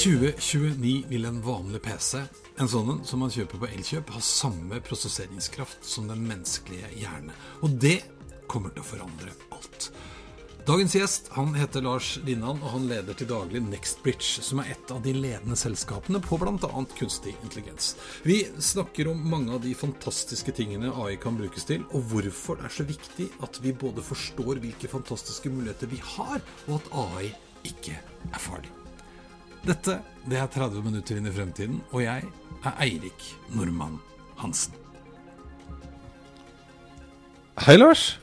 2029 vil en vanlig PC, en sånn som man kjøper på Elkjøp, ha samme prosesseringskraft som den menneskelige hjerne. Og det kommer til å forandre alt. Dagens gjest han heter Lars Linnan, og han leder til daglig NextBridge, som er et av de ledende selskapene på bl.a. kunstig intelligens. Vi snakker om mange av de fantastiske tingene AI kan brukes til, og hvorfor det er så viktig at vi både forstår hvilke fantastiske muligheter vi har, og at AI ikke er farlig. Dette det er 30 minutter inn i fremtiden, og jeg er Eirik Normann Hansen. Hei, Lars.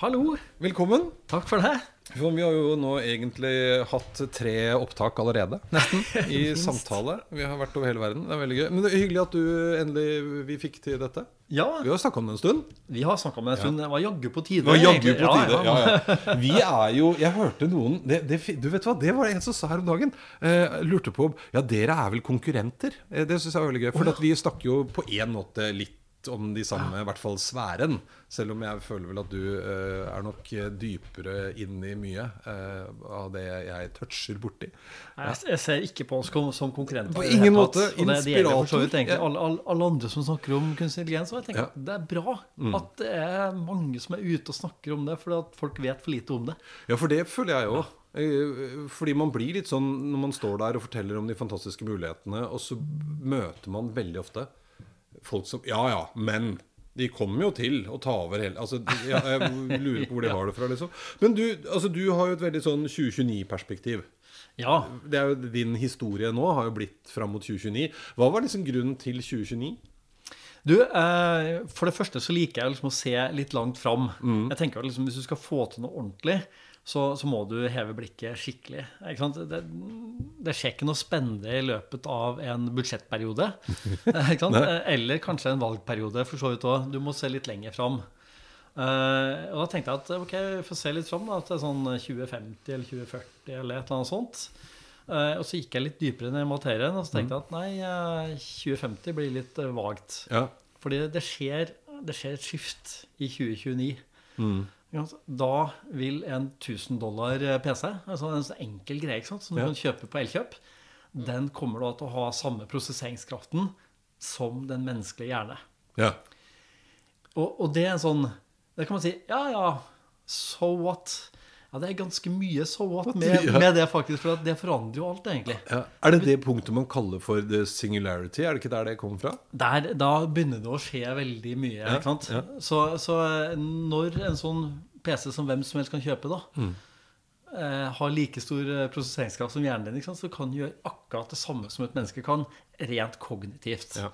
Hallo. Velkommen. Takk for det. For vi har jo nå egentlig hatt tre opptak allerede, nesten, i samtale. Vi har vært over hele verden. Det er veldig gøy. Men det er hyggelig at du endelig vi fikk til dette. Ja, Vi har snakka om det en stund. vi har snakka det en stund. Det var jaggu på tide. Det var jaggu på tide. Ja, Ja, ja. ja. Vi er jo Jeg hørte noen det, det, Du vet hva, det var det en som sa her om dagen. Eh, lurte på Ja, dere er vel konkurrenter? Eh, det syns jeg er veldig gøy. For at vi snakker jo på en måte litt om de samme, i hvert fall sfæren. Selv om jeg føler vel at du uh, er nok dypere inn i mye uh, av det jeg toucher borti. Jeg, jeg ser ikke på oss som, konkurrenter. På ingen måte. Og det, det Inspirator. alle, alle, alle andre som snakker om kunstig intelligens. Og jeg tenker Ja. Mm. at det er bra at det er mange som er ute og snakker om det, fordi at folk vet for lite om det. Ja, for det føler jeg òg. Fordi man blir litt sånn når man står der og forteller om de fantastiske mulighetene, og så møter man veldig ofte folk som Ja ja, men de kommer jo til å ta over hele altså, jeg, jeg lurer på hvor de har det fra, liksom. Men du, altså, du har jo et veldig sånn 2029-perspektiv. Ja, Det er jo Din historie nå har jo blitt fram mot 2029. Hva var liksom grunnen til 2029? Du, eh, For det første så liker jeg liksom å se litt langt fram. Mm. Jeg tenker at liksom, Hvis du skal få til noe ordentlig, så, så må du heve blikket skikkelig. Det, det skjer ikke noe spennende i løpet av en budsjettperiode. eh? Eller kanskje en valgperiode, for så vidt også. Du må se litt lenger fram. Uh, og da tenkte jeg at ok, vi får se litt fram da, til sånn 2050 eller 2040 eller et eller annet sånt. Uh, og så gikk jeg litt dypere ned i materien og så tenkte jeg at nei, eh, 2050 blir litt eh, vagt. Ja. Fordi det skjer, det skjer et skift i 2029. Mm. Sant? Da vil en 1000 dollar eh, PC, altså en sånn enkel greie ikke sant, som du kan kjøpe på Elkjøp, den kommer da til å ha samme prosesseringskraften som den menneskelige hjerne. ja. Og, og det er en sånn Det kan man si Ja, ja, so what? Ja, det er ganske mye so what med, med det, faktisk. For det forandrer jo alt, egentlig. ja. Er det det punktet man kaller for the singularity? Er det ikke der det kommer fra? Der, da begynner det å skje veldig mye. Ja, ikke sant? ja. Så, så når en sånn PC som hvem som helst kan kjøpe, da, Mm. eh, har like stor eh, prosesseringskraft som hjernen din, så kan den gjøre akkurat det samme som et menneske kan, rent kognitivt. Ja.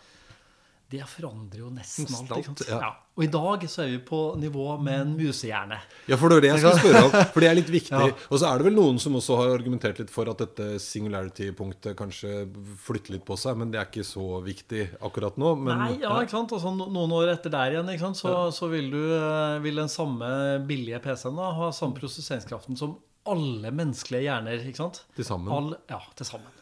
Det forandrer jo nesten Nesten alt. ikke sant? ja. Ja. Og i dag så er vi på nivå med en musehjerne. Ja, for det var det jeg skulle spørre om. For det er litt viktig. Ja. Og så er det vel noen som også har argumentert litt for at dette singularity-punktet kanskje flytter litt på seg, men det er ikke så viktig akkurat nå. Men, Nei, ja, ikke sant? Altså, noen år etter der igjen, ikke sant? Så, så vil, du, eh, vil den samme billige PC-en da ha samme prosesseringskraften som alle menneskelige hjerner. ikke sant? Til sammen. All, ja, til sammen.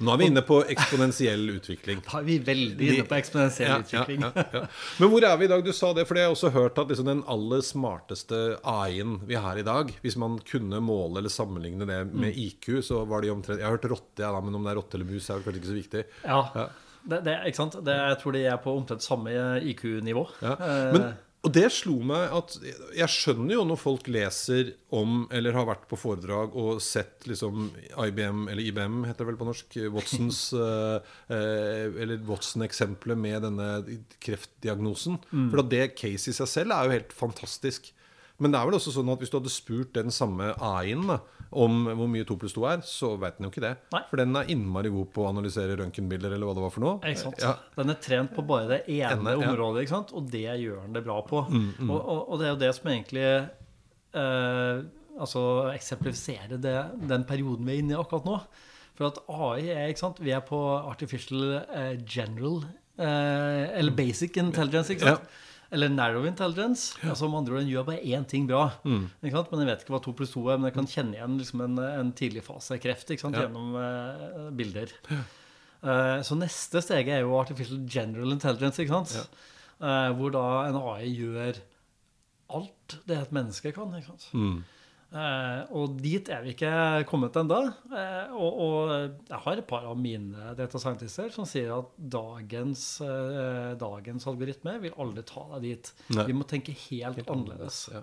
Nå er vi inne på eksponentiell utvikling. Da er vi veldig inne på eksponentiell Ja, utvikling. ja, ja. Men hvor er vi i dag? Du sa det, for jeg har også hørt at liksom den aller smarteste AI-en vi har i dag Hvis man kunne måle eller sammenligne det med Mm. IQ, så var de omtrent Jeg har hørt rotte, ja, da, men om det er rotte eller mus, er kanskje ikke så viktig. Ja. Ja. Det, det, ikke sant? Det, jeg tror de er på omtrent samme IQ-nivå. Ja. Eh, Men, og det slo meg at Jeg skjønner jo når folk leser om eller har vært på foredrag og sett liksom IBM, eller IBM heter det vel på norsk, Watsons eh, eh, Eller Watson-eksempelet med denne kreftdiagnosen. For at det case i seg selv er jo helt fantastisk. Men det er vel også sånn at hvis du hadde spurt den samme AI-en om hvor mye 2 pluss 2 er, så vet den jo ikke det. Nei. For den er innmari god på å analysere røntgenbilder eller hva det var for noe. Ikke? Ja. Den er trent på bare det ene ja. området, sant? og det gjør den det bra på. Mm, Og, og, og det er jo det som egentlig eh, altså eksemplifiserer det, den perioden vi er inne i akkurat nå. For at AI er ikke sant? Vi er på artificial eh, general eh, eller basic intelligence. ikke sant? Eller narrow intelligence. altså med andre ord, Den gjør bare én ting bra. Mm. Men jeg vet ikke hva to pluss to er, men jeg kan kjenne igjen liksom en, en tidlig fase kreft ikke sant? Ja. gjennom eh, bilder. Eh, så neste steget er jo artificial general intelligence, ikke sant? Eh, hvor da en AI gjør alt det et menneske kan. ikke sant? Mm. Eh, og dit er vi ikke kommet ennå. Eh, og, og jeg har et par av mine data scientister som sier at dagens, eh, dagens algoritme vil aldri ta deg dit. Nei. Vi må tenke helt, annerledes. Ja.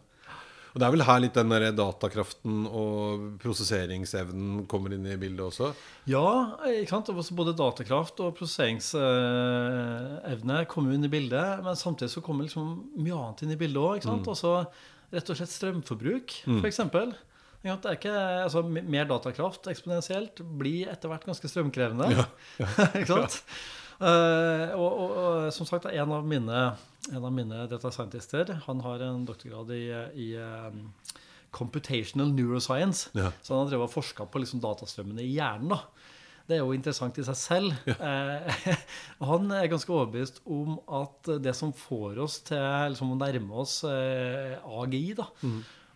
Og Det er vel her litt den der datakraften og prosesseringsevnen kommer inn i bildet også? Ja, ikke sant? Både datakraft og prosesseringsevne kommer inn i bildet. Men samtidig så kommer liksom mye annet inn i bildet òg. Mm. Også rett og slett strømforbruk, for f.eks. Det er ikke, altså, mer datakraft eksponentielt blir etter hvert ganske strømkrevende. ikke sant? Eh, og, og, og som sagt, en av mine, en av mine data scientister han har en doktorgrad i, i um, computational neuroscience. Ja. Så han har drevet og forska på liksom datastrømmene i hjernen. da. Det er jo interessant i seg selv. Eh, han er ganske overbevist om at det som får oss til liksom, å nærme oss eh, AGI, da,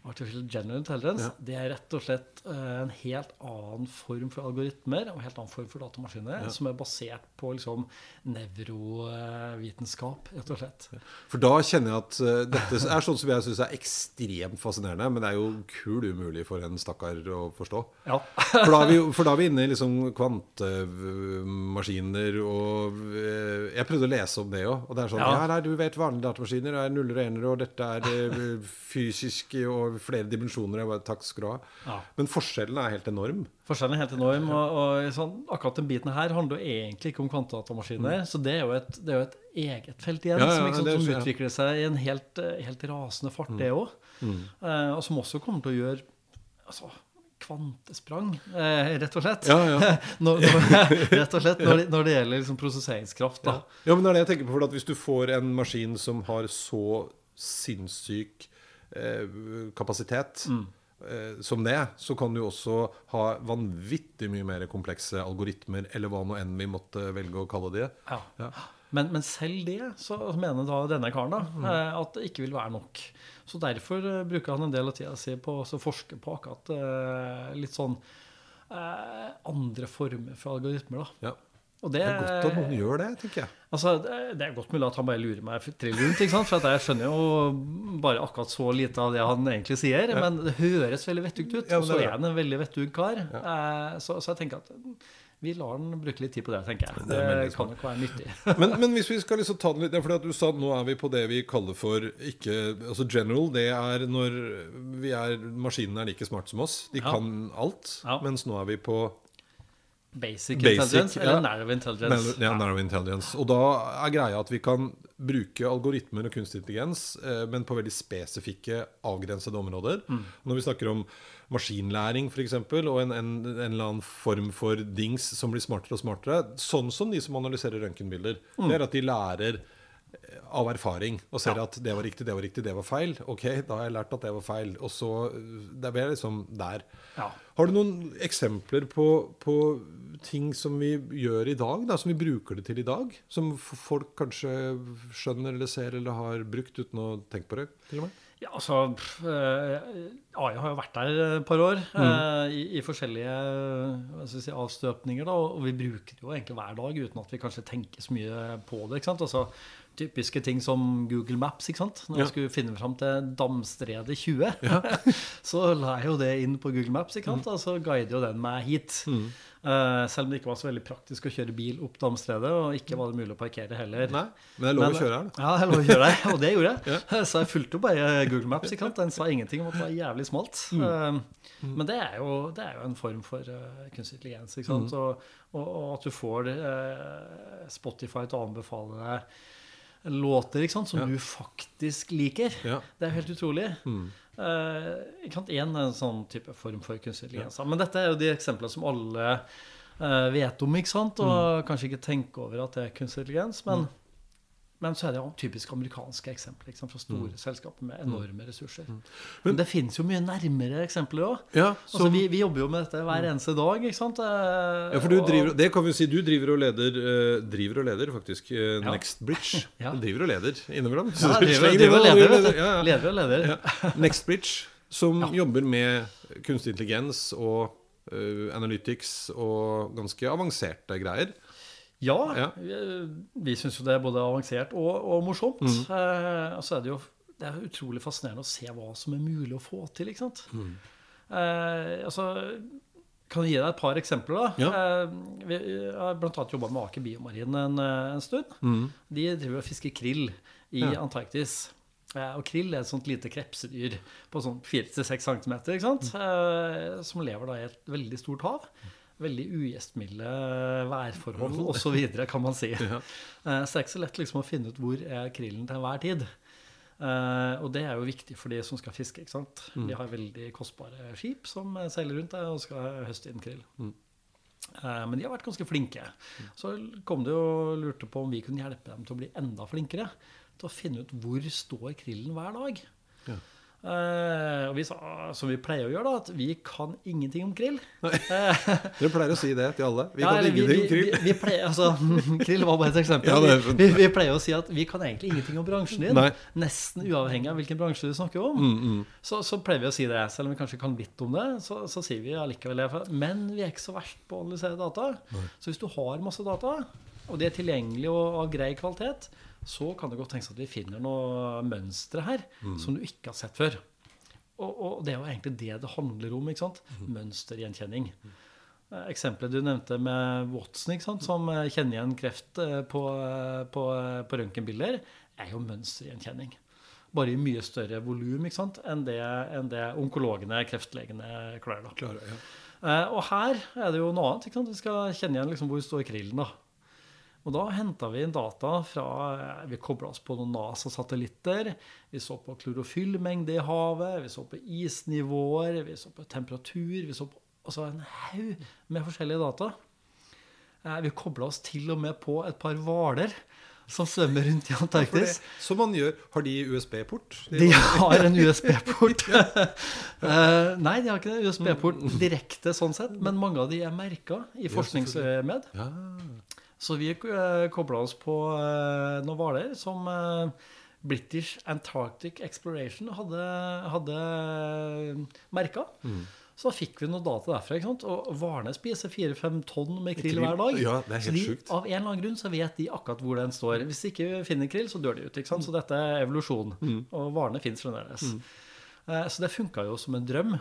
Artificial General Intelligence, det er rett og slett eh, en helt annen form for algoritmer og en helt annen form for datamaskiner som er basert på liksom, nevrovitenskap, rett og slett. For da kjenner jeg at eh, dette er sånn som jeg syns er ekstremt fascinerende, men det er jo kul umulig for en stakkar å forstå. Ja. For da vi, for da er vi inne i liksom kvantemaskiner og eh, Jeg prøvde å lese om det òg. Og det er sånn Ja. Ja, nei, du vet vanlige datamaskiner er nuller og enere, og dette er eh, fysisk og flere dimensjoner. Jeg bare, Takk skal du ha. Ja. Men forskjellen er helt enorm. Forskjellen er helt enorm. Og, og sånn, akkurat den biten her handler jo egentlig ikke om kvantedatamaskiner. Så det er, jo et, det er jo et eget felt igjen Mm. Ja, ja, som, sant, som skjer. utvikler seg i en helt, eh, helt rasende fart, det òg. Mm. Eh, og som også kommer til å gjøre altså, kvantesprang, eh, rett og slett. Ja, ja. når, når, rett og slett når det, når det gjelder liksom prosesseringskraft. Da. Ja, men det er det jeg tenker på. For at hvis du får en maskin som har så sinnssyk kapasitet mm. som det, så kan du også ha vanvittig mye mer komplekse algoritmer, eller hva nå enn vi måtte velge å kalle de. Ja. Ja. Men, men selv det, så mener da denne karen da, Mm. eh, at det ikke vil være nok. Så derfor eh, bruker han en del av tida si på å forske på akkurat eh, litt sånn eh, andre former for algoritmer. da. Ja. Og Det er godt at noen gjør det, tenker jeg. Altså, det det er godt mulig at han bare lurer meg trill rundt. For at jeg skjønner jo bare akkurat så lite av det han egentlig sier. Men det høres veldig vettugt ut. Ja, og så er han en veldig vettug kar. Ja. så, så jeg tenker at vi lar han bruke litt tid på det, tenker jeg. Det Det, kan nok være nyttig. Men, men hvis vi skal liksom ta den litt ja, at Du sa at nå er vi på det vi kaller for ikke, altså general. Det er når vi er, maskinene er like smart som oss. De Ja. kan alt. Ja. Mens nå er vi på Basic, Basic, intelligence ja. eller narrow intelligence. ja, narrow intelligence. Og da er greia at vi kan bruke algoritmer og kunstig intelligens, eh, men på veldig spesifikke, avgrensede områder. Når vi snakker om maskinlæring f.eks., og en, en, en eller annen form for dings som blir smartere og smartere, sånn som de som analyserer røntgenbilder, det er at de lærer av erfaring og ser at det var riktig, det var riktig, det var feil. Ok, da har jeg lært at det var feil. Og så Det er liksom der. Ja. Har du noen eksempler på, på ting som vi gjør i dag, da, som vi bruker det til i dag? Som folk kanskje skjønner eller ser eller har brukt uten å tenke på det? til og med? Ja, altså pff, eh, AI har jo vært der et par år eh, i, i forskjellige skal si, avstøpninger. Da, og vi bruker det jo egentlig hver dag uten at vi kanskje tenker så mye på det. ikke sant? Altså, typiske ting som Google Maps. ikke sant? Når Ja. jeg skulle finne fram til Damstredet 20, så la jeg jo det inn på Google Maps, sant? og så guider jo den meg hit. Eh, selv om det ikke var så veldig praktisk å kjøre bil opp Damstredet, og ikke var det mulig å parkere heller. Nei, men det er lov å kjøre her, da. Ja, det er lov å kjøre her, og det gjorde jeg. Så jeg fulgte jo bare Google Maps. ikke sant? Den sa ingenting om at det var jævlig smalt. Mm. Mm. Men det er, jo, det er jo en form for uh, kunstig intelligens. Mm. Og, og, og at du får eh, Spotify til å anbefale deg låter sant, som Ja. du faktisk liker. Ja. Det er helt utrolig. Mm. Eh, sant, En sånn type form for kunstig intelligens. Men dette er jo de eksemplene som alle eh, vet om, ikke sant? og Mm. kanskje ikke tenker over at det er kunstig intelligens. Men, men så er det jo typisk amerikanske eksempler fra store Mm. selskaper med enorme ressurser. Men det finnes jo mye nærmere eksempler òg. Ja, Altså, vi, vi jobber jo med dette hver eneste dag. ikke sant? Eh, Ja, for du og- driver, det kan vi si, du driver og leder, uh, driver og leder faktisk uh, Ja. Next Bridge. Ja. Du driver og leder innimellom. Ja, driver, driver og leder. Ja. Leder og leder. Next Bridge, som jobber med kunstig intelligens og uh, analytics og ganske avanserte greier. Ja, Ja. vi, vi syns jo det er både avansert og, og morsomt. Mm. Eh, og så er det jo det er utrolig fascinerende å se hva som er mulig å få til. ikke sant? Mm. Eh, altså, kan jeg gi deg et par eksempler? da? Ja. Eh, vi har bl.a. jobba med Aker Biomarin en, eh, en stund. De driver og fisker krill i Ja. Antarktis. Eh, og krill er et sånt lite krepsedyr på sånn 4-6 cm, ikke sant? Eh, som lever da i et veldig stort hav. Veldig ugjestmilde værforhold osv., kan man si. Ja. Eh, så det er ikke så lett liksom å finne ut hvor er krillen til enhver tid. Eh, og det er jo viktig for de som skal fiske. ikke sant? De har veldig kostbare skip som eh, seiler rundt der og skal høste inn krill. Eh, men de har vært ganske flinke. Så kom de og lurte på om vi kunne hjelpe dem til å bli enda flinkere. Til å finne ut hvor står krillen hver dag. Ja. Eh, og vi sa, som vi pleier å gjøre, da, at vi kan ingenting om krill. Dere pleier å si det til alle. Vi Ja, kan ingenting om krill. Vi, vi, pleier, altså, krill var bare et eksempel. Ja, er vi, vi, pleier å si at vi kan egentlig ingenting om bransjen din. Nei. Nesten uavhengig av hvilken bransje du snakker om. Mm, mm. Så, så pleier vi å si det. Selv om vi kanskje kan litt om det, så, så sier vi allikevel det. Men vi er ikke så verst på å analysere data. Så hvis du har masse data, og de er tilgjengelige og av grei kvalitet, så kan det godt tenkes at vi finner noe mønstre her som du ikke har sett før. Og, og det er jo egentlig det det handler om. ikke sant? Mønstergjenkjenning. Eh, Eksempelet du nevnte med Watson, ikke sant? som eh, kjenner igjen kreft eh, på, på, på røntgenbilder, er jo mønstergjenkjenning. Bare i mye større volum enn det, enn det onkologene, kreftlegene, klarer. da. Klarer, ja. Og her er det jo noe annet. ikke sant? Vi skal kjenne igjen liksom hvor står krillen. da. Og da henta vi data fra eh, Vi kobla oss på noen NASA-satellitter. Vi så på klorofyllmengde i havet, vi så på isnivåer, vi så på temperatur. Vi så på altså en haug med forskjellige data. Eh, Vi kobla oss til og med på et par hvaler som svømmer rundt i Antarktis. Ja, som man gjør Har de USB-port? De har en USB-port. Eh, nei, de har ikke en USB-port direkte sånn sett, men mange av de er merka i forskningsøyemed. Ja. Så vi uh, kobla oss på eh, noen hvaler som eh, British Antarctic Exploration hadde, hadde merka. Så da fikk vi noe data derfra. ikke sant? Og hvalene spiser 4-5 tonn med krill hver dag. Ja, det er så helt de, sjukt. av en eller annen grunn så vet de akkurat hvor den står. Hvis de ikke finner krill, så dør de ut. ikke sant? Så dette er evolusjon. Mm. Og hvalene fins fremdeles. Eh, Så det funka jo som en drøm.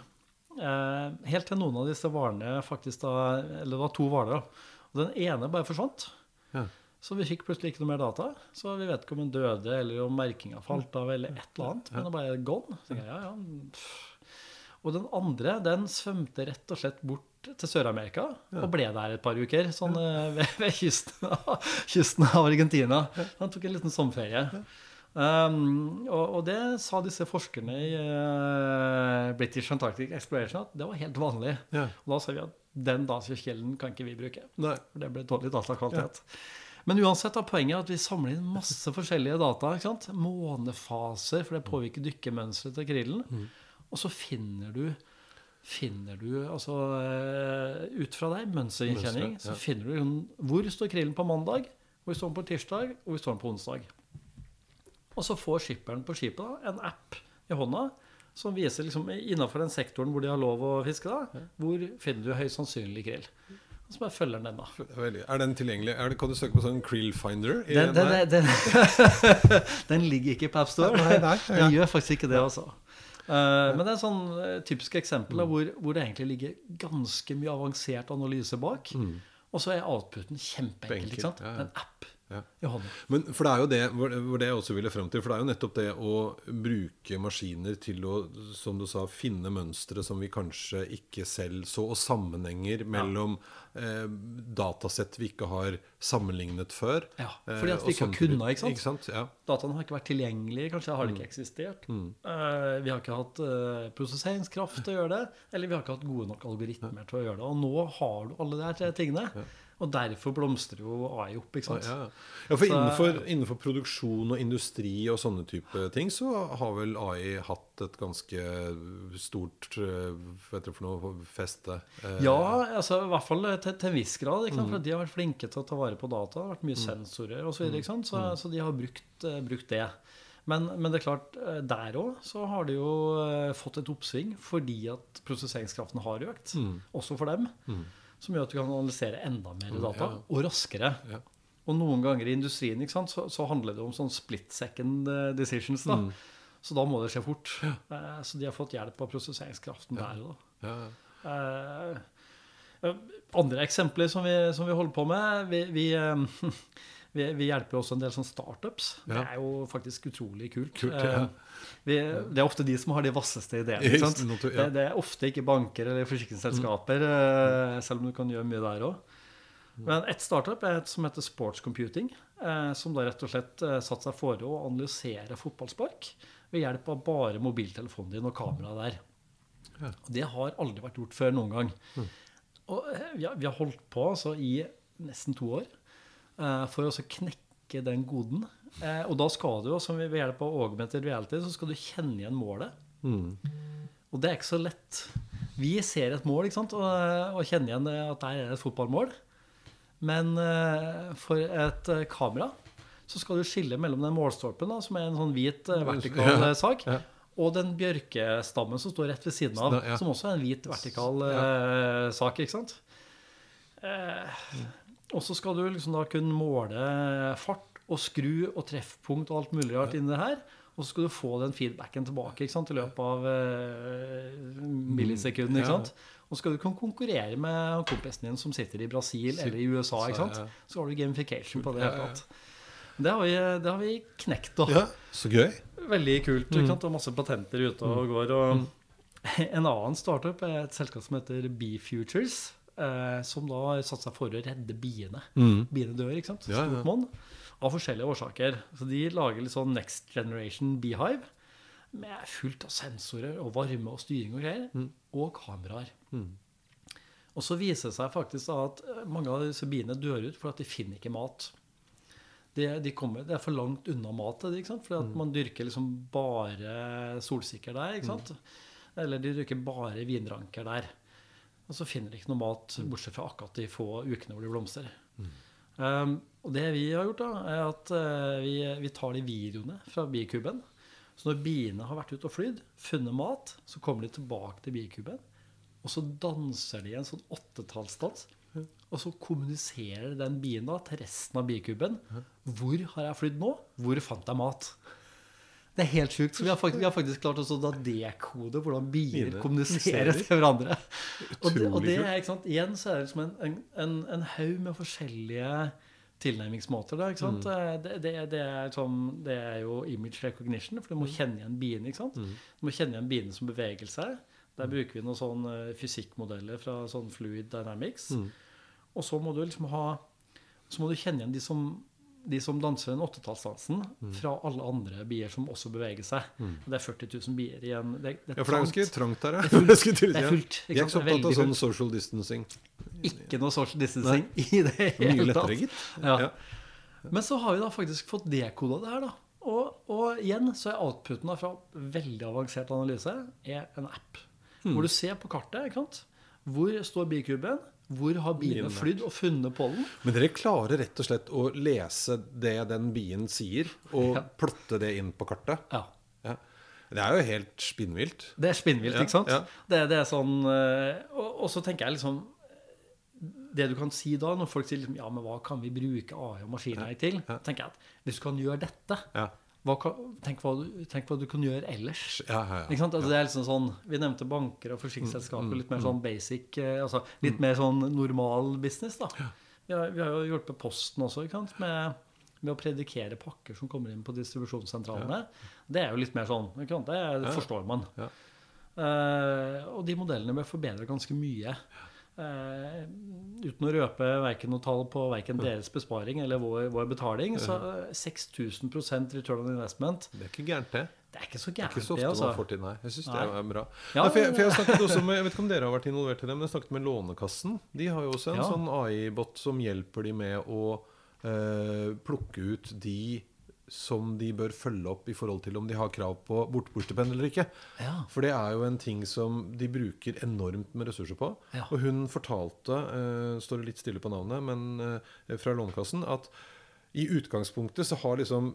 Eh, Helt til noen av disse hvalene faktisk da Eller det var to hvaler. da. Og den ene bare forsvant. Ja. Så vi fikk plutselig ikke noe mer data. Så vi vet ikke om den døde, eller om merkinga falt av, eller et eller annet. Men det bare gone. Så jeg, ja, ja. Og den andre den svømte rett og slett bort til Sør-Amerika og ble der et par uker. Sånn eh, ved, ved kysten, av, kysten av Argentina. Han tok en liten sommerferie. Um, og, og det sa disse forskerne i uh, British Antarctic Exploration at det var helt vanlig. Og da sa vi at den datakilden kan ikke vi bruke. Nei. For det ble dårlig datakvalitet. Men uansett er poenget at vi samler inn masse forskjellige data. ikke sant? Månefaser, for det påvirker dykkermønsteret til krillen. Og så finner du finner du, altså eh, Ut fra deg, mønstergjenkjenning, ja. så finner du sånn, hvor står krillen på mandag, hvor står den på tirsdag, og hvor står den på onsdag. Og så får skipperen på skipet da, en app i hånda som viser liksom, innenfor den sektoren hvor de har lov å fiske, da, hvor finner du høyst sannsynlig krill. Så bare følger den da. Er den tilgjengelig? Er det, kan du søke på sånn Krill Finder? Den, den, den, den ligger ikke på AppStore. Nei, nei. Den gjør faktisk ikke det, altså. Uh, men det er sånn eh, typisk eksempel da, hvor, hvor det egentlig ligger ganske mye avansert analyse bak. Og så er outputen kjempeenkel. Ikke sant? En app i hånden. Men for det er jo det hvor det jeg også ville frem til. For det er jo nettopp det å bruke maskiner til å, som du sa, finne mønstre som vi kanskje ikke selv så, og sammenhenger mellom eh, datasett vi ikke har sammenlignet før. Ja, eh, fordi at vi ikke har kunnet, ikke sant? Ikke sant? Ja. Dataene har ikke vært tilgjengelige, kanskje har de Mm. ikke eksistert. Eh, vi har ikke hatt eh, prosesseringskraft til å gjøre det, eller vi har ikke hatt gode nok algoritmer til å gjøre det. Og nå har du alle de tre tingene, og derfor blomstrer jo AI opp. ikke sant? Ja, ja. ja, for Så- innenfor, innenfor produksjon og industri og sånne type ting, så har vel AI hatt et ganske stort vet Hva for noe feste? Eh, Ja, altså i hvert fall til, til en viss grad. Mm. For de har vært flinke til å ta vare på data. Det har vært mye sensorer osv. Så, videre, sant? så, Mm. så de har brukt, eh, brukt det. Men, men det er klart, eh, der òg så har de jo eh, fått et oppsving fordi at prosesseringskraften har økt. Mm. Også for dem. Som gjør at du kan analysere enda mer data, ja. og raskere. Ja. Og noen ganger i industrien sant, så, så handler det om sånn split second eh, decisions. da. Mm. Så da må det skje fort. Eh, Så de har fått hjelp av prosesseringskraften der da. ja. Eh, eh, andre eksempler som vi, som vi holder på med Vi, vi, eh, vi, vi hjelper også en del sånn startups. Det er jo faktisk utrolig kult. Kult, ja. Eh, vi, det er ofte de som har de vasseste ideene. Det, det er ofte ikke banker eller forsikringsselskaper, mm. selv om du kan gjøre mye der òg. Men ett startup er et som heter Sports Computing, eh, som da rett og slett eh, satte seg for å analysere fotballspark ved hjelp av bare mobiltelefonen din og kamera der. Ja. Og det har aldri vært gjort før noen gang. Og eh, vi har, holdt på altså, i nesten to år eh, for å knekke den koden. Eh, og da skal du jo, som ved hjelp av augmented reality, så skal du kjenne igjen målet. Mm. Og det er ikke så lett. Vi ser et mål ikke sant? Og, og kjenner igjen at der er det et fotballmål. Men eh, for et eh, kamera så skal du skille mellom den målstolpen, da, som er en sånn hvit eh, vertikal Ja, eh, sak, ja. og den bjørkestammen som står rett ved siden av, Ja. som også er en hvit vertikal eh, sak. ikke sant? Eh, og så skal du liksom da kunne måle fart og skru og treffpunkt og alt mulig rart inni det her. Og så skal du få den feedbacken tilbake sant, i løpet av uh, millisekundene. Ja. Og så skal du kunne konkurrere med kompisen din som sitter i Brasil eller i USA. Så har du gamification på det. Ja, ja, ja. Det har vi, det har vi knekt. da. ja, så gøy. Veldig kult. Mm. Og masse patenter ute og går. Og en annen startup er et selskap som heter Bee Futures. Eh, som da har satt seg for å redde biene. Mm. Biene dør, ikke sant? Ja, ja. Av forskjellige årsaker. Så de lager litt sånn Next Generation Beehive. Med fullt av sensorer og varme og styring og greier. Mm. Og kameraer. Og så viser det seg faktisk at eh, mange av disse biene dør ut fordi de finner ikke mat. De, de kommer, det er for langt unna mat? Fordi Mm. man dyrker liksom bare solsikker der. ikke sant? Eller de dyrker bare vinranker der. Og så finner de ikke noe mat, Mm. bortsett fra akkurat de få ukene hvor de blomstrer. Um, og det vi har gjort, da, er at uh, vi, vi tar de videoene fra bikuben. Så når biene har vært ute og flydd, funnet mat, så kommer de tilbake til bikuben. Og så danser de en sånn åttetallsdans. Og så kommuniserer den bien da til resten av bikuben. Hvor har jeg flydd nå? Hvor fant jeg mat? Det er helt sjukt. Så vi har faktisk, vi har faktisk klart å dekode hvordan bier kommuniserer til hverandre. Og det, og det er, ikke sant, Igjen så er det liksom en, en, en, en haug med forskjellige tilnærmingsmåter. Da, ikke Mm. Det, det, det, er sånn, det er jo image recognition, for du Mm. må kjenne igjen biene. ikke sant? Du må kjenne igjen biene som beveger seg. Der bruker vi noen sånn eh, fysikkmodeller fra sånn Fluid Dynamics. Mm. Og så må du liksom ha Så må du kjenne igjen de som, de som danser den åttetallsdansen, Mm. fra alle andre bier som også beveger seg. Mm. Det er 40 000 bier igjen. Det, det Ja, for det er ganske trangt her, ja. Det er fullt. Det er fullt, ikke Jeg er ikke så opptatt av sånn social distancing. Ikke noe social distancing i det Mye hele lettere, tatt. gitt. Ja. Ja. Men så har vi da faktisk fått dekoda det her, da. Og, og igjen så er outputen da fra veldig avansert analyse er en app. Mm. Hvor du ser på kartet ikke sant? hvor står bikuben, hvor har biene flydd og funnet pollen. Men dere klarer rett og slett å lese det den bien sier, og Ja. plotte det inn på kartet? Ja. Ja. Det er jo helt spinnvilt. Det er spinnvilt, Ja, ikke sant? Det, det er sånn eh, og, og så tenker jeg liksom Det du kan si da, når folk sier liksom, ja, men hva kan vi bruke AI og maskinlæring til, tenker jeg at hvis du kan gjøre dette, Ja. Hva tenk, hva du, tenk hva du kan gjøre ellers. Ja, ja, ja. Altså, det er liksom sånn, Vi nevnte banker og Mm, forsikringsselskaper. Litt mer sånn basic, eh, altså litt mer sånn normal business. da. Vi har, vi har jo hjulpet Posten også med med å predikere pakker som kommer inn på distribusjonssentralene, det er jo litt mer sånn. Det forstår man. Eh, og de modellene ble forbedra ganske mye. Eh, uten å røpe verken noe tall på verken deres besparing eller vår, vår betaling, så 6000% return on investment Det er ikke gærent, det. Det er ikke så Det er gærent, ikke så ofte det. man Altså. får til, nei. Jeg syns det er bra. Ja, Nei, for, jeg, for jeg har snakket også med Jeg vet ikke om dere har vært involvert i det, men jeg snakket med Lånekassen. De har jo også en Ja. sånn AI-bot som hjelper de med å uh, plukke ut de som de bør følge opp i forhold til om de har krav på borteboerstipend eller ikke. Ja. For det er jo en ting som de bruker enormt med ressurser på. Ja. Og hun fortalte, uh, står det litt stille på navnet, men uh, fra Lånekassen, at i utgangspunktet så har liksom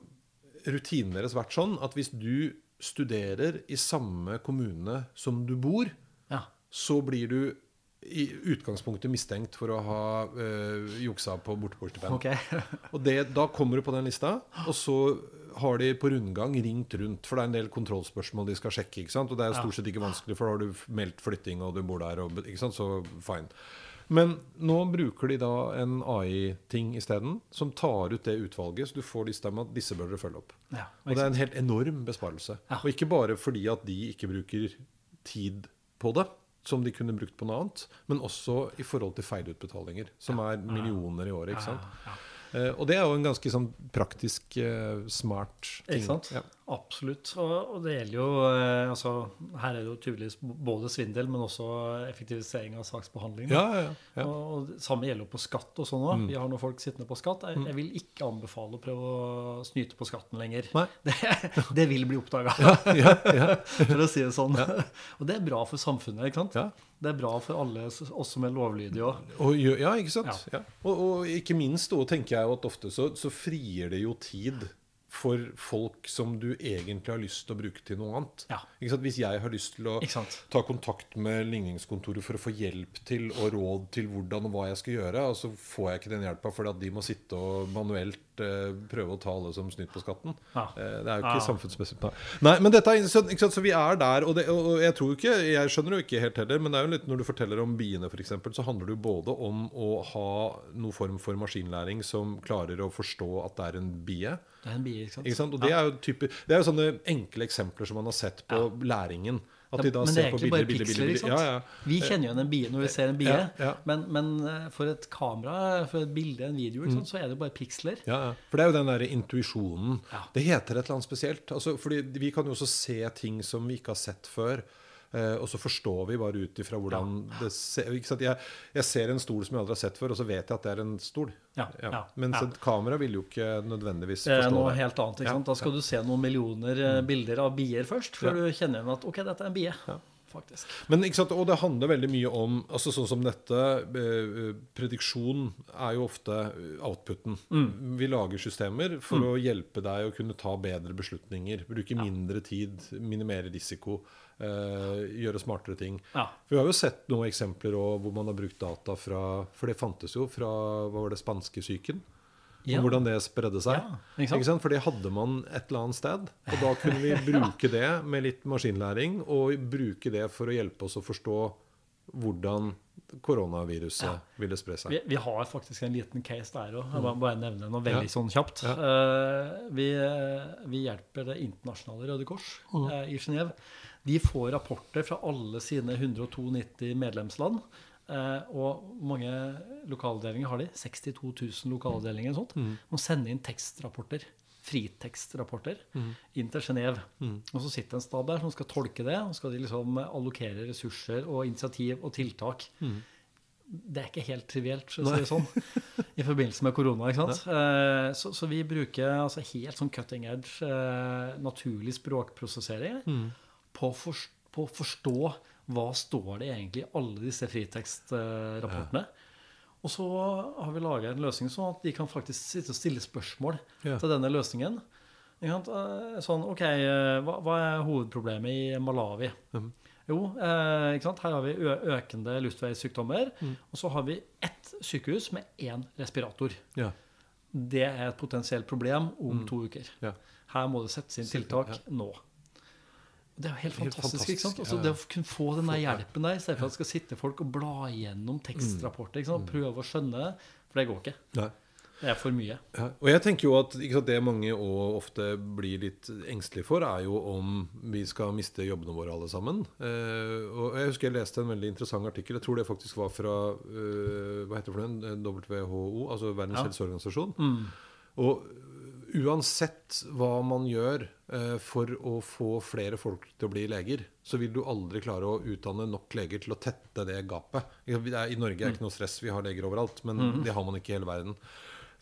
rutinen deres vært sånn at hvis du studerer i samme kommune som du bor, Ja. så blir du i utgangspunktet mistenkt for å ha øh, juksa på borteboerstipend. Okay. Og det, da kommer du på den lista, og så har de på rundgang ringt rundt. For det er en del kontrollspørsmål de skal sjekke. ikke sant? Og det er stort sett ikke vanskelig, for da har du meldt flytting, og du bor der, og, ikke sant? så fine. Men nå bruker de da en AI-ting isteden, som tar ut det utvalget, så du får lista med at disse bør dere følge opp. Ja, Og det er en helt enorm besparelse. Ja. Og ikke bare fordi at de ikke bruker tid på det, som de kunne brukt på noe annet, men også i forhold til feilutbetalinger, som er millioner i året. ikke sant? Eh, og det er jo en ganske sånn praktisk, eh, smart ting. Ikke sant? Ja. Absolutt. Og, og det gjelder jo eh, altså, Her er det jo tydeligvis både svindel, men også effektivisering av saksbehandling. Ja, ja, ja. Og, og det samme gjelder jo på skatt og sånn òg. Vi har noen folk sittende på skatt. Jeg, jeg vil ikke anbefale å prøve å snyte på skatten lenger. Det, det vil bli oppdaga, ja, ja. for å si det sånn. Og det er bra for samfunnet. ikke sant? Ja. Det er bra for alle oss som er lovlydige òg. Og, ja, ikke sant? Ja. Og, og ikke minst da tenker jeg at ofte så, så frier det jo tid for folk som du egentlig har lyst til å bruke til noe annet. Ja. Hvis jeg har lyst til å ta kontakt med ligningskontoret for å få hjelp til og råd til hvordan og hva jeg skal gjøre, og så får jeg ikke den hjelpa fordi at de må sitte og manuelt eh, prøve å ta alle som snytt på skatten. Ja. Eh, det er jo ikke Ja. samfunnsmessig Nei. Men dette er så? Så vi er der, og, det, og jeg tror ikke Jeg skjønner jo ikke helt heller, men det er jo litt når du forteller om biene, f.eks., så handler det jo både om å ha noen form for maskinlæring som klarer å forstå at det er en bie. Det er en bie, ikke sant? Ikke sant? Og det er type, Det er jo sånne enkle eksempler som man har sett på læringen. At de da men det er egentlig bilder, bare bilder, piksler. bilder. Ja, ja. Vi kjenner jo en bie når vi ser en bie, Ja. Men, men eh, for et kamera, for et bilde, en video, sant, så er det bare piksler. Ja, ja. For det er jo den der intuisjonen. Det heter et eller annet spesielt. Altså, fordi vi kan jo også se ting som vi ikke har sett før. Eh, og så forstår vi bare ut ifra hvordan det ser? Jeg, jeg ser en stol som jeg aldri har sett før, og så vet jeg at det er en stol. Ja, ja, Mens ja. et kamera vil jo ikke nødvendigvis forstå Det er noe det. helt annet. Ja. Da skal du se noen millioner eh, bilder av bier først, før Ja. du kjenner igjen at ok, dette er en bie. Faktisk. Men Og det handler veldig mye om altså Sånn som dette eh, Prediksjon er jo ofte eh, outputen. Mm. Vi lager systemer for å hjelpe deg å kunne ta bedre beslutninger. Bruke mindre tid, minimere risiko, eh, gjøre smartere ting. Ja. Vi har jo sett noen eksempler hvor man har brukt data fra For det fantes jo fra hva var det, spanskesyken. Ja. Om hvordan det spredde seg. Ja, ikke sant? For det hadde man et eller annet sted. Og da kunne vi bruke det med litt maskinlæring, og bruke det for å hjelpe oss å forstå hvordan koronaviruset ville spre seg. Vi, vi har faktisk en liten case der òg. Jeg må bare nevne noe veldig Ja. sånn kjapt. Ja. Uh, vi, vi hjelper Det internasjonale Røde Kors uh, i Genéve. De får rapporter fra alle sine 192 medlemsland. Eh, og mange lokalavdelinger har de? 62 000 lokalavdelinger. og mm. De sender inn tekstrapporter. Fritekstrapporter inn til Genéve. Og så sitter en stab der som skal tolke det. Og skal de liksom allokere ressurser og initiativ og tiltak det er ikke helt trivielt, for å si det sånn, i forbindelse med korona. ikke sant? Eh, Så, så vi bruker altså helt sånn cutting edge, eh, naturlig språkprosessering på, å forst- på å forstå hva står det egentlig i alle disse fritekstrapportene. Og så har vi laga en løsning sånn at de kan faktisk sitte og stille spørsmål Ja. til denne løsningen. Eh, Sånn, ok, eh, hva, hva er hovedproblemet i Malawi? Jo, eh, ikke sant? her har vi økende luftveissykdommer. Og så har vi ett sykehus med én respirator. Ja. Det er et potensielt problem om to uker. Ja. Her må det settes inn tiltak nå. Det er jo helt Helt fantastisk. ikke sant? fantastisk, Altså, ja, ja. Det å kunne få den der hjelpen der, istedenfor at det skal sitte folk og bla igjennom tekstrapporter. Ikke sant? Prøve å skjønne, det. for det går ikke. Nei. Det er for mye. Ja, og jeg tenker jo at sant, Det mange og ofte blir litt engstelige for, er jo om vi skal miste jobbene våre alle sammen. Eh, og Jeg husker jeg leste en veldig interessant artikkel. Jeg tror det faktisk var fra eh, hva heter det for den? WHO, altså Verdens Ja. helseorganisasjon. Mm. Og uansett hva man gjør eh, for å få flere folk til å bli leger, så vil du aldri klare å utdanne nok leger til å tette det gapet. I Norge er det ikke noe stress, vi har leger overalt, men det har man ikke i hele verden.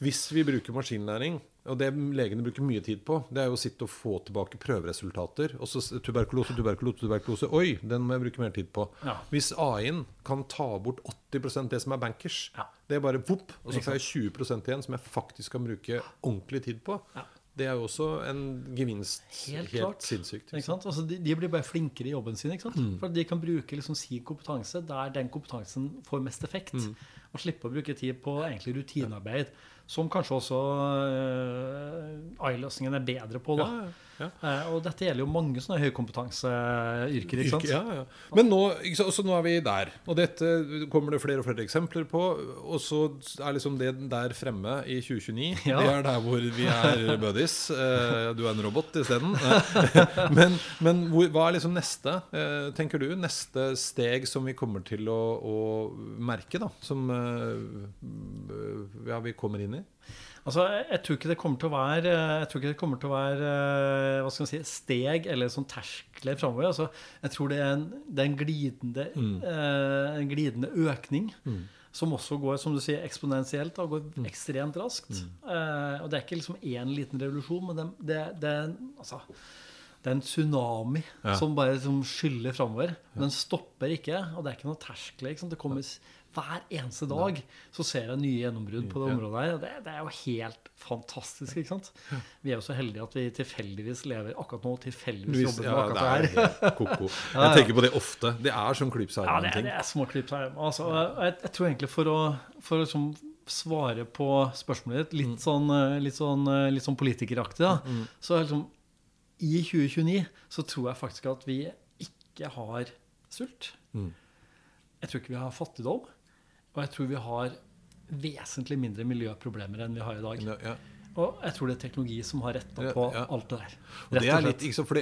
Hvis vi bruker maskinlæring, og det legene bruker mye tid på, det er jo å sitte og få tilbake prøveresultater. Og så tuberkulose, tuberkulose, tuberkulose. Oi, den må jeg bruke mer tid på. Ja. Hvis AI-en kan ta bort 80% det som er bankers, Ja. det er bare vopp, og så får jeg 20% igjen som jeg faktisk kan bruke ordentlig tid på. Ja. Det er jo også en gevinst. Helt Helt, sinnssykt. Altså, de, de blir bare flinkere i jobben sin. Mm. For de kan bruke liksom sin kompetanse der den kompetansen får mest effekt. Mm. Og slippe å bruke tid på egentlig rutinearbeid, som kanskje også uh, AI-løsningen er bedre på. Da. Ja, ja. Eh, og dette gjelder jo mange sånne høykompetanseyrker. ikke sant? Yrke, ja, ja. Men nå, også nå er vi der. Og dette kommer det flere og flere eksempler på. Og så er liksom det der fremme i 2029. Ja. Det er der hvor vi er buddies. Uh, Du er en robot isteden. Eh, Men, men hvor, hva er liksom neste, uh, tenker du? Neste steg som vi kommer til å, å merke, da? Som eh, vi kommer inn i? Altså, jeg, tror ikke det kommer til å være Jeg tror ikke det til å være eh, si, steg eller sånn terskler framover. Altså, jeg tror det er en, det er en, glidende, eh, en glidende økning. Som også går som du sier, eksponentielt. og går ekstremt raskt. Eh, og det er ikke liksom én liten revolusjon, men det, det, er, altså, er en tsunami Ja. som bare liksom skyller framover. Den stopper ikke, og det er ikke noe terskler. Det kommer hver eneste dag så ser jeg nye gjennombrudd på det området her. Det, det er jo helt fantastisk. ikke sant? Vi er jo så heldige at vi tilfeldigvis lever akkurat nå tilfeldigvis Louise, jobber ja, med akkurat er det her. ko-ko. Jeg tenker på det ofte. Det er som klyp seg Ja, det, ting det er små klipp. Altså, jeg, jeg tror egentlig for å, for å liksom svare på spørsmålet ditt, litt sånn, eh, litt sånn, eh, litt sånn politikeraktig, da, så er liksom i 2029 så tror jeg faktisk at vi ikke har sult. Mm. Jeg tror ikke vi har fattigdom. Og jeg tror vi har vesentlig mindre miljøproblemer enn vi har i dag. Ja, ja. Og jeg tror det er teknologi som har retta på ja. alt det der. Og det er litt, ikke sant, for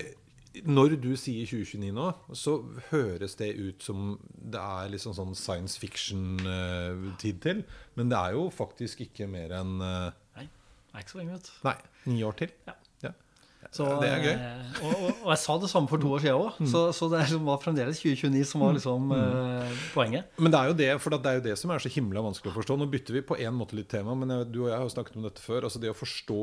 Når du sier 2029 nå, så høres det ut som det er liksom sånn science fiction-tid til. Men det er jo faktisk ikke mer enn eh, Nei, det er ikke så lenge, vet du. Nei, ni år til. Ja. Så, det er gøy. eh, Og, og, og jeg sa det samme for to år siden òg, så, så det var fremdeles 2029 som var liksom eh, poenget. Men det er jo det for det er jo det som er så himla vanskelig å forstå. Nå bytter vi på en måte litt tema, men jeg, du og jeg har jo snakket om dette før. Altså det å forstå,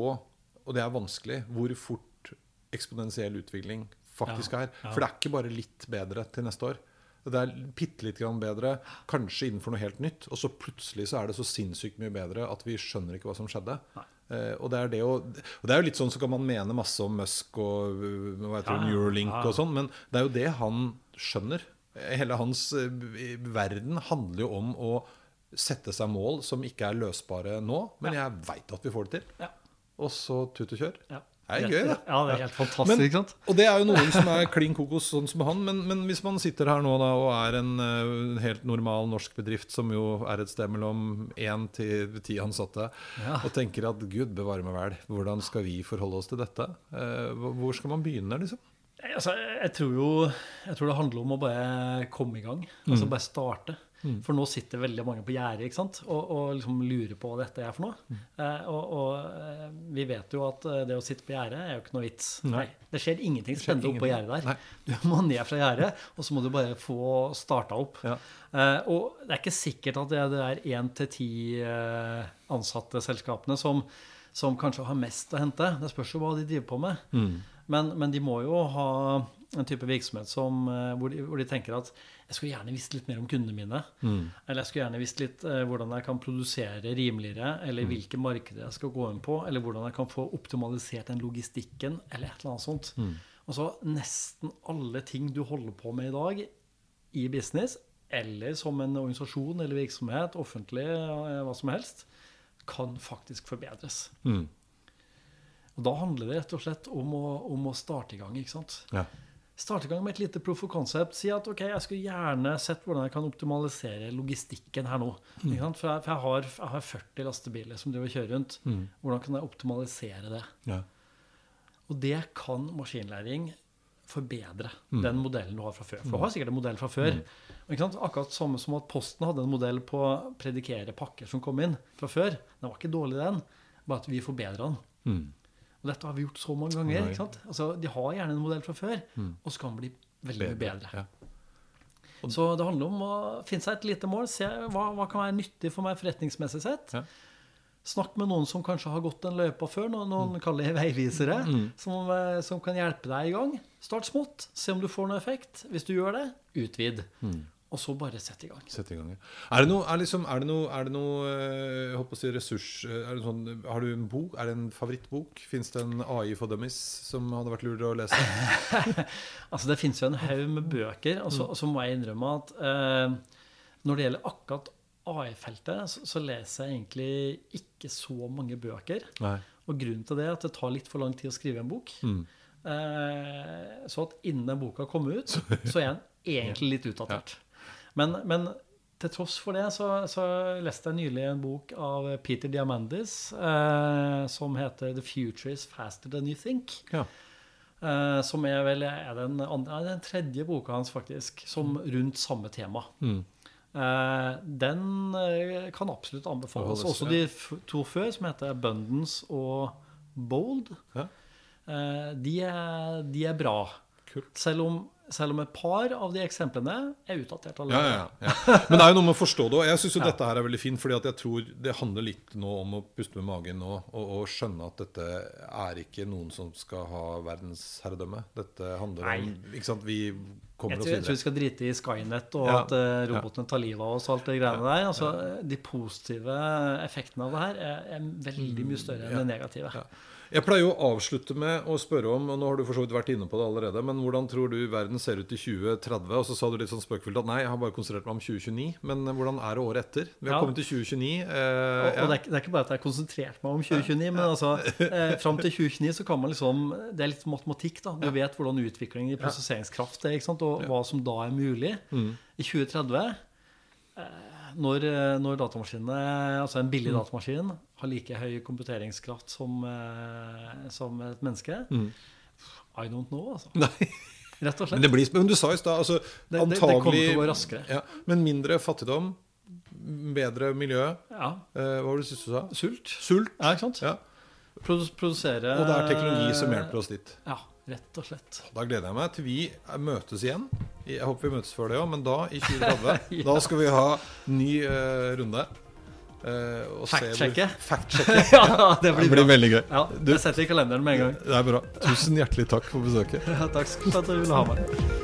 og det er vanskelig, hvor fort eksponentiell utvikling faktisk Ja, er. For det er ikke bare litt bedre til neste år. Det er bitte litt bedre, kanskje innenfor noe helt nytt. Og så plutselig så er det så sinnssykt mye bedre at vi skjønner ikke hva som skjedde. Eh, og, det er det å, og det er jo litt sånn så kan man mene masse om Musk og uh, hva heter Ja, ja. Neuralink Ja, ja. og sånn, men det er jo det han skjønner. Hele hans eh, verden handler jo om å sette seg mål som ikke er løsbare nå, men jeg veit at vi får det til. Ja. Og så tut og kjør. Ja. Det er gøy, da. Ja, det er helt fantastisk. Men, ikke sant? og det er jo noen som er klin kokos, sånn som han. Men, men hvis man sitter her nå da, og er en uh, helt normal norsk bedrift, som jo er et sted mellom én til ti ansatte, Ja. og tenker at gud bevare meg vel, hvordan skal vi forholde oss til dette? Uh, hvor- skal man begynne, liksom? Altså, jeg tror jo jeg tror det handler om å bare komme i gang. Altså bare starte. For nå sitter veldig mange på gjerdet? Og, og liksom lurer på hva dette er for noe. Eh, og, og eh, vi vet jo at eh, det å sitte på gjerdet er jo ikke noe vits. Nei. Det skjer ingenting spennende oppå på gjerdet der. der. Du må ned fra gjerdet, og så må du bare få starta opp. Ja. Eh, og det er ikke sikkert at det er- det er én til ti eh, ansatte selskapene som, som kanskje har mest å hente. Det spørs jo hva de driver på med. Men, men de må jo ha en type virksomhet som, eh, hvor, de, hvor de tenker at jeg skulle gjerne visst litt mer om kundene mine. Eller jeg skulle gjerne visst litt eh, hvordan jeg kan produsere rimeligere, eller hvilke markeder jeg skal gå inn på, eller hvordan jeg kan få optimalisert den logistikken, eller et eller annet sånt. Og så nesten alle ting du holder på med i dag i business, eller som en organisasjon eller virksomhet, offentlig, eh, hva som helst, kan faktisk forbedres. Mm. Og da handler det rett og slett om å, om å starte i gang. ikke sant? Ja. Starte i gang med et lite proof of concept. Si at ok, jeg skulle gjerne sett hvordan jeg kan optimalisere logistikken her nå. Sant? For, jeg, for jeg, har, jeg har 40 lastebiler som driver kjører rundt. Hvordan kan jeg optimalisere det? Ja. Og det kan maskinlæring forbedre. Den modellen du har fra før. For du har sikkert en modell fra før. Ikke sant? Akkurat samme som at Posten hadde en modell på å predikere pakker som kom inn fra før. Den var ikke dårlig, den. Bare at vi forbedra den. Mm. Og dette har vi gjort så mange ganger. ikke sant? Altså, De har gjerne en modell fra før, og så kan bli veldig mye bedre. Ja. Så det handler om å finne seg et lite mål. Se hva, hva kan være nyttig for meg forretningsmessig sett. Ja. Snakk med noen som kanskje har gått den løypa før, noen, noen kaller det veivisere, som, eh, som kan hjelpe deg i gang. Start smått, se om du får noe effekt. Hvis du gjør det, utvid. Og så bare sette i gang. Sette i gang. ja. Er det noe, er liksom, er det noe, er det noe eh, jeg håper å si ressurs eh, er sånn, Har du en bok? Er det en favorittbok? Fins det en AI for dummies som hadde vært lurere å lese? Altså Det finnes jo en haug med bøker, og så, og så må jeg innrømme at eh, når det gjelder akkurat AI-feltet, så, så leser jeg egentlig ikke så mange bøker. Nei. Og grunnen til det er at det tar litt for lang tid å skrive en bok. Mm. Eh, så at innen den boka kommer ut, så er den egentlig litt utdatert. Men, men til tross for det så, så leste jeg nylig en bok av Peter Diamandis eh, som heter 'The Future Is Faster Than You Think'. Ja. Eh, som er vel er den, andre, den tredje boka hans, faktisk, som rundt samme tema. Mm. Eh, den eh, kan absolutt anbefales. Også de to før, som heter 'Abundance' og 'Bold'. Ja. Eh, de, er, de er bra. Kult. Selv om, selv om et par av de eksemplene er utdatert Ja, allerede. ja, ja. Men det er jo noe med å forstå det. Og jeg syns dette her er veldig fint, fordi at jeg tror det handler litt nå om å puste med magen nå og, og skjønne at dette er ikke noen som skal ha verdensherredømme. Dette handler om Ikke sant, vi kommer oss videre. jeg tror vi skal drite i Skynet og Ja. at eh, robotene tar livet av oss og alt det greiene der. Altså, De positive effektene av det her er, er veldig mye større enn Ja. det negative. Jeg pleier jo å avslutte med å spørre om, og nå har du for så vidt vært inne på det allerede, men hvordan tror du verden ser ut i 2030? Og så sa du litt sånn spøkefullt at nei, jeg har bare konsentrert meg om 2029. Men hvordan er det året etter? Vi har Ja. kommet til 2029. Eh, Og, ja. det, er, det er ikke bare at jeg har konsentrert meg om 2029, men altså, eh, fram til 2029 så kan man liksom Det er litt matematikk, da. Du vet hvordan utviklingen i prosesseringskraft er, og hva som da er mulig. Mm. I 2030, eh, når, eh, når datamaskinene, altså en billig datamaskin, har like høy komputeringskraft som, eh, som et menneske Mm. I don't know, altså. Nei. Rett og Men slett. det blir, men du sa i stad altså, Det, det, det kommer til å gå raskere. ja, Men mindre fattigdom, bedre miljø. Ja. Eh, hva var det siste du sa? Sult. Sult. Ja, ikke sant? Ja. Produsere Og det er teknologi som hjelper oss dit. Ja, rett og slett. Da gleder jeg meg til vi møtes igjen. Jeg håper vi møtes før det òg, men da, i 2030, da skal vi ha ny uh, runde. Hvor- Fact-sjekke. Fact-sjekke. ja, det Det blir blir bra. veldig gøy. Ja, det setter i kalenderen med en gang. Det er bra. Tusen hjertelig takk for besøket. Ja, takk for at du ville ha meg.